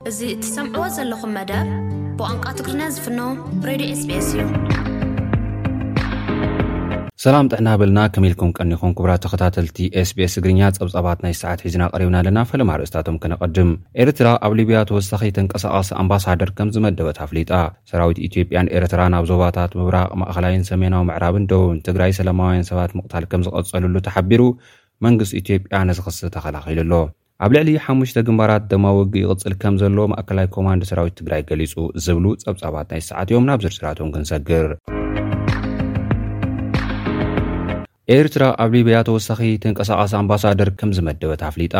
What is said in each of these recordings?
እዚ እትሰምዕዎ ዘለኹም መደብ ብቛንቋ ትግርኛ ዝፍኖ ሬድዮ ኤስቢኤስ እዩ። ሰላም ጥዕና በልና ከመይ ኢልኩም ቀኒኹም ክቡራት ተኸታተልቲ ኤስቢኤስ ትግርኛ ጸብጻባት ናይ ሰዓት ሒዝና ቀሪብና ኣለና ፈለማ ርእስታቶም ከነቐድም ኤርትራ ኣብ ሊብያ ተወሳኺ ተንቀሳቓሲ ኣምባሳደር ከም ዝመደበት ኣፍሊጣ ሰራዊት ኢትዮጵያን ኤርትራን ኣብ ዞባታት ምብራቕ ማእኸላይን ሰሜናዊ ምዕራብን ደቡብን ትግራይ ሰላማውያን ሰባት ምቕታል ከም ዝቐጸልሉ ተሓቢሩ መንግስቲ ኢትዮጵያ ነዚ ክሲ ተኸላኺሉ ኣሎ። ኣብ ልዕሊ ሓሙሽተ ግንባራት ደማዊ ውግእ ይቕጽል ከም ዘሎ ማእከላይ ኮማንድ ሰራዊት ትግራይ ገሊጹ ዝብሉ ጸብጻባት ናይዚ ሰዓት እዮም። ናብ ዝርዝራቶም ክንሰግር። ኤርትራ ኣብ ሊብያ ተወሳኺ ተንቀሳቓሲ ኣምባሳደር ከም ዝመደበት ኣፍሊጣ።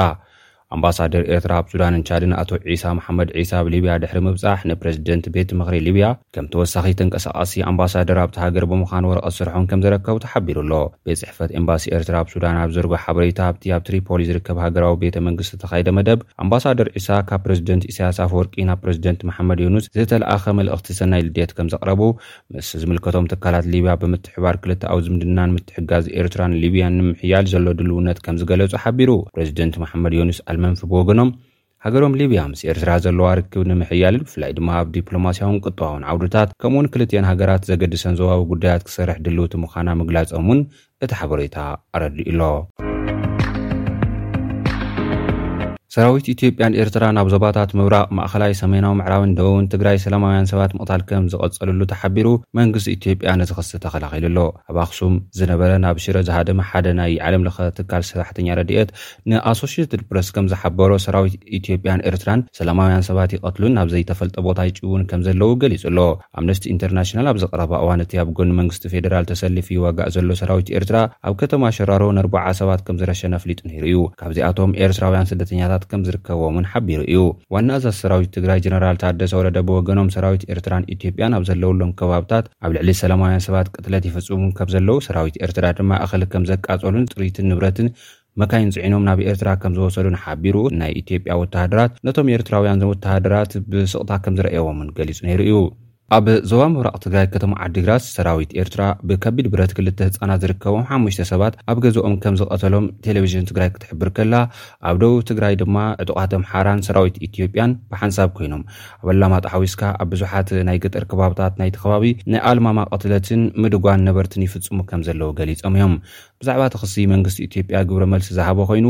ኣምባሳደር ኤርትራ ኣብ ሱዳንን ቻድን ኣቶ ዒሳ መሓመድ ዒሳ ኣብ ሊብያ ድሕሪ ምብጻሕ ንፕረዚደንት ቤት ምኽሪ ሊብያ ከም ተወሳኺ ተንቀሳቓሲ ኣምባሳደር ኣብታ ሃገር ብምዃን ወረቐት ስርሖም ከም ዘረከቡ ተሓቢሩ ኣሎ። ቤት ጽሕፈት ኤምባሲ ኤርትራ ኣብ ሱዳን ኣብ ዘርጎ ሓበሬታ ኣብቲ ኣብ ትሪፖሊ ዝርከብ ሃገራዊ ቤተ መንግስቲ ዝተኻየደ መደብ ኣምባሳደር ዒሳ ካብ ፕረዚደንት ኢሳያስ ኣፈወርቂ ናብ ፕረዚደንት መሓመድ ዮኑስ ዝተለኣኸ መልእኽቲ ሰናይ ልዴት ከም ዘቕረቡ ምስ ዝምልከቶም ትካላት ሊብያ ብምትሕባር ክልተኣዊ ዝምድናን ምትሕጋዝ ኤርትራን ሊብያን ንምሕያል ዘሎ ድልውነት ከም ዝገለጹ ሓቢሩ። ፕረዚደንት መሓመድ ዮኑስ ኣልመንፊ ብወገኖም፣ ሃገሮም ሊብያ ምስ ኤርትራ ዘለዋ ርክብ ንምሕያልን ብፍላይ ድማ ኣብ ዲፕሎማስያውን ቁጠባውን ዓውድታት ከምኡ'ውን ክልቲኤን ሃገራት ዘገድሰን ዞባዊ ጉዳያት ክሰርሕ ድልውቲ ምዃና ምግላጾም'ውን እቲ ሓበሬታ ኣረዲኡ'ሎ። ሰራዊት ኢትዮጵያን ኤርትራን ኣብ ዞባታት ምብራቕ፣ ማእኸላይ፣ ሰሜናዊ ምዕራብን ደቡብን ትግራይ ሰላማውያን ሰባት ምቕታል ከም ዝቐፀልሉ ተሓቢሩ መንግስቲ ኢትዮጵያ ነዚ ክሲ ተኸላኺሉ ኣሎ። ኣብ ኣኽሱም ዝነበረ ናብ ሽረ ዝሃደመ ሓደ ናይ ዓለም ለኸ ትካል ሰራሕተኛ ረድኤት ንኣሶሼትድ ፕረስ ከም ዝሓበሮ ሰራዊት ኢትዮጵያን ኤርትራን ሰላማውያን ሰባት ይቐትሉን ናብ ዘይተፈልጠ ቦታ ይጭውዩን ከም ዘለዉ ገሊፁ ኣሎ። ኣምነስቲ ኢንተርናሽናል ኣብዚ ቀረባ እዋን እቲ ኣብ ጎኒ መንግስቲ ፌደራል ተሰሊፉ ይዋጋእ ዘሎ ሰራዊት ኤርትራ ኣብ ከተማ ሸራሮ ነርብዓ ሰባት ከምዝረሸነ ኣፍሊጡ ነይሩ እዩ። ካብዚኣቶም ኤርትራውያን ስደተኛታት ከምዝርከብዎም እውን ሓቢሩ እዩ። ዋና ኣዛዚ ሰራዊት ትግራይ ጀነራል ታደሰ ወረደ ብወገኖም ሰራዊት ኤርትራን ኢትዮጵያን ኣብ ዘለውሎም ከባብታት ኣብ ልዕሊ ሰላማውያን ሰባት ቅትለት ይፍፅሙ ከምዘለዉ ሰራዊት ኤርትራ ድማ እኽሊ ከምዘቃፀሉን ጥሪትን ንብረትን መካይን ጽዒኖም ናብ ኤርትራ ከም ዝወሰዱን ሓቢሩ። ናይ ኢትዮጵያ ወተሃደራት ነቶም ኤርትራውያን ወተሃደራት ብስቕታ ከም ዝረኣየዎምን ገሊጹ ነይሩ እዩ። ኣብ ዞባ ምብራቕ ትግራይ ከተማ ዓዲግራት ሰራዊት ኤርትራ ብከቢድ ብረት ክልተ ህጻናት ዝርከቦም ሓሙሽተ ሰባት ኣብ ገዝኦም ከም ዝቐተሎም ቴሌቪዥን ትግራይ ክትሕብር ከላ ኣብ ደቡብ ትግራይ ድማ ዕጡቓት ኣምሓራን ሰራዊት ኢትዮጵያን ብሓንሳብ ኮይኖም ኣብ ኣላማጣ ሓዊስካ ኣብ ብዙሓት ናይ ገጠር ከባብታት ናይቲ ከባቢ ናይ ኣልማማ ቅትለትን ምድጓን ነበርትን ይፍጽሙ ከም ዘለዉ ገሊጾም እዮም። ብዛዕባ እቲ ክሲ መንግስቲ ኢትዮጵያ ግብረ መልሲ ዝሃቦ ኮይኑ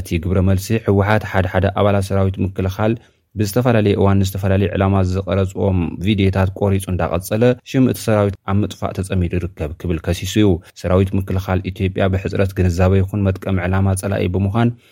እቲ ግብረ መልሲ ህወሓት ሓደ ሓደ ኣባላት ሰራዊት ምክልኻል ብዝተፈላለየ እዋን ንዝተፈላለየ ዕላማ ዝቐረፅዎም ቪድዮታት ቆሪፁ እንዳቐፀለ ሽም እቲ ሰራዊት ኣብ ምጥፋእ ተፀሚዱ ይርከብ ክብል ከሲሱ እዩ። ሰራዊት ምክልኻል ኢትዮጵያ ብሕፅረት ግንዛበ ይኹን መጥቀሚ ዕላማ ፀላኢ ብምዃን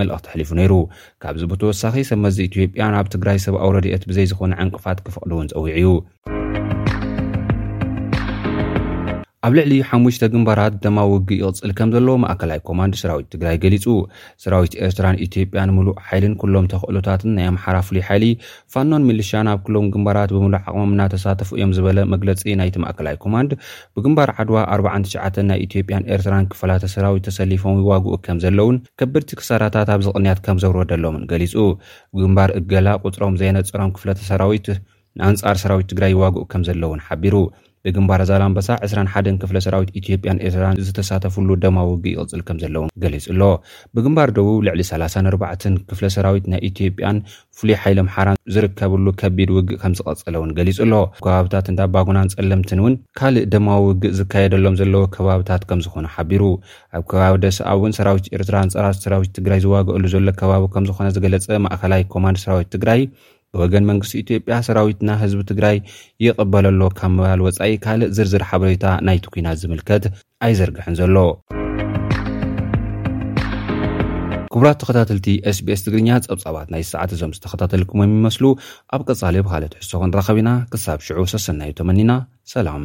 መልእኽቲ ኣሕሊፉ ነይሩ። ካብዚ ብተወሳኺ ሰብ መዚ ኢትዮጵያ ናብ ትግራይ ሰብኣዊ ረድኤት ብዘይ ዝኾነ ዕንቅፋት ክፍቕዱ እውን ፀዊዑ እዩ። ኣብ ልዕሊ ሓሙሽተ ግንባራት ደማዊ ውግእ ይቕፅል ከም ዘሎ ማእከላይ ኮማንድ ሰራዊት ትግራይ ገሊፁ። ሰራዊት ኤርትራን ኢትዮጵያን ምሉእ ሓይልን ኩሎም ተኽእሎታትን ናይ ኣምሓራ ፍሉይ ሓይሊ ፋኖን ሚሊሻን ኣብ ኩሎም ግንባራት ብምሉእ ዓቕሞም እናተሳተፉ እዮም ዝበለ መግለፂ ናይቲ ማእከላይ ኮማንድ፣ ብግንባር ዓድዋ ኣርብዓን ትሽዓተን ናይ ኢትዮጵያን ኤርትራን ክፋላተ ሰራዊት ተሰሊፎም ይዋግኡ ከም ዘለውን ከበድቲ ክሳራታት ኣብዚ ቅንያት ከም ዘውረደሎምን ገሊፁ። ኣብ ግንባር እገላ ቁፅሮም ዘየነፀሮም ክፍለተ ሰራዊት ንኣንፃር ሰራዊት ትግራይ ይዋግኡ ከም ዘለውን ሓቢሩ። ብግንባር ዛላምበሳ ዕስራን ሓደን ክፍለ ሰራዊት ኢትዮጵያን ኤርትራን ዝተሳተፍሉ ደማዊ ውግእ ይቕጽል ከም ዘሎ እውን ገሊጹ ኣሎ። ብግንባር ደቡብ ልዕሊ ሰላሳን ኣርባዕተን ክፍለ ሰራዊት ናይ ኢትዮጵያን ፍሉይ ሓይሊ ኣምሓራን ዝርከብሉ ከቢድ ውግእ ከም ዝቐጸለ እውን ገሊጹ ኣሎ። ኣብ ከባብታት እንዳ ባጉናን ጸለምትን እውን ካልእ ደማዊ ውግእ ዝካየደሎም ዘለዉ ከባብታት ከም ዝኾኑ ሓቢሩ። ኣብ ከባቢ ደሰኣ እውን ሰራዊት ኤርትራ ኣንጻር ሰራዊት ትግራይ ዝዋገኣሉ ዘሎ ከባቢ ከም ዝኾነ ዝገለጸ ማእከላይ ኮማንድ ሰራዊት ትግራይ ብወገን መንግስቲ ኢትዮጵያ ሰራዊትና ህዝቢ ትግራይ ይቕበሎ ኣሎ ካብ ምባል ወፃኢ ካልእ ዝርዝር ሓበሬታ ናይቲ ኲናት ዝምልከት ኣይዘርግሕን ዘሎ። ክቡራት ተኸታተልቲ SBS ትግርኛ ጸብጻባት ናይ ሰዓት እዞም ዝተኸታተልኩሞም ይመስሉ። ኣብ ቀጻሊ ብኻልእ ትሕዝቶ ክንራኸብ ኢና። ክሳብ ሽዑ ሰሰናዩ ተመኒና ሰላም።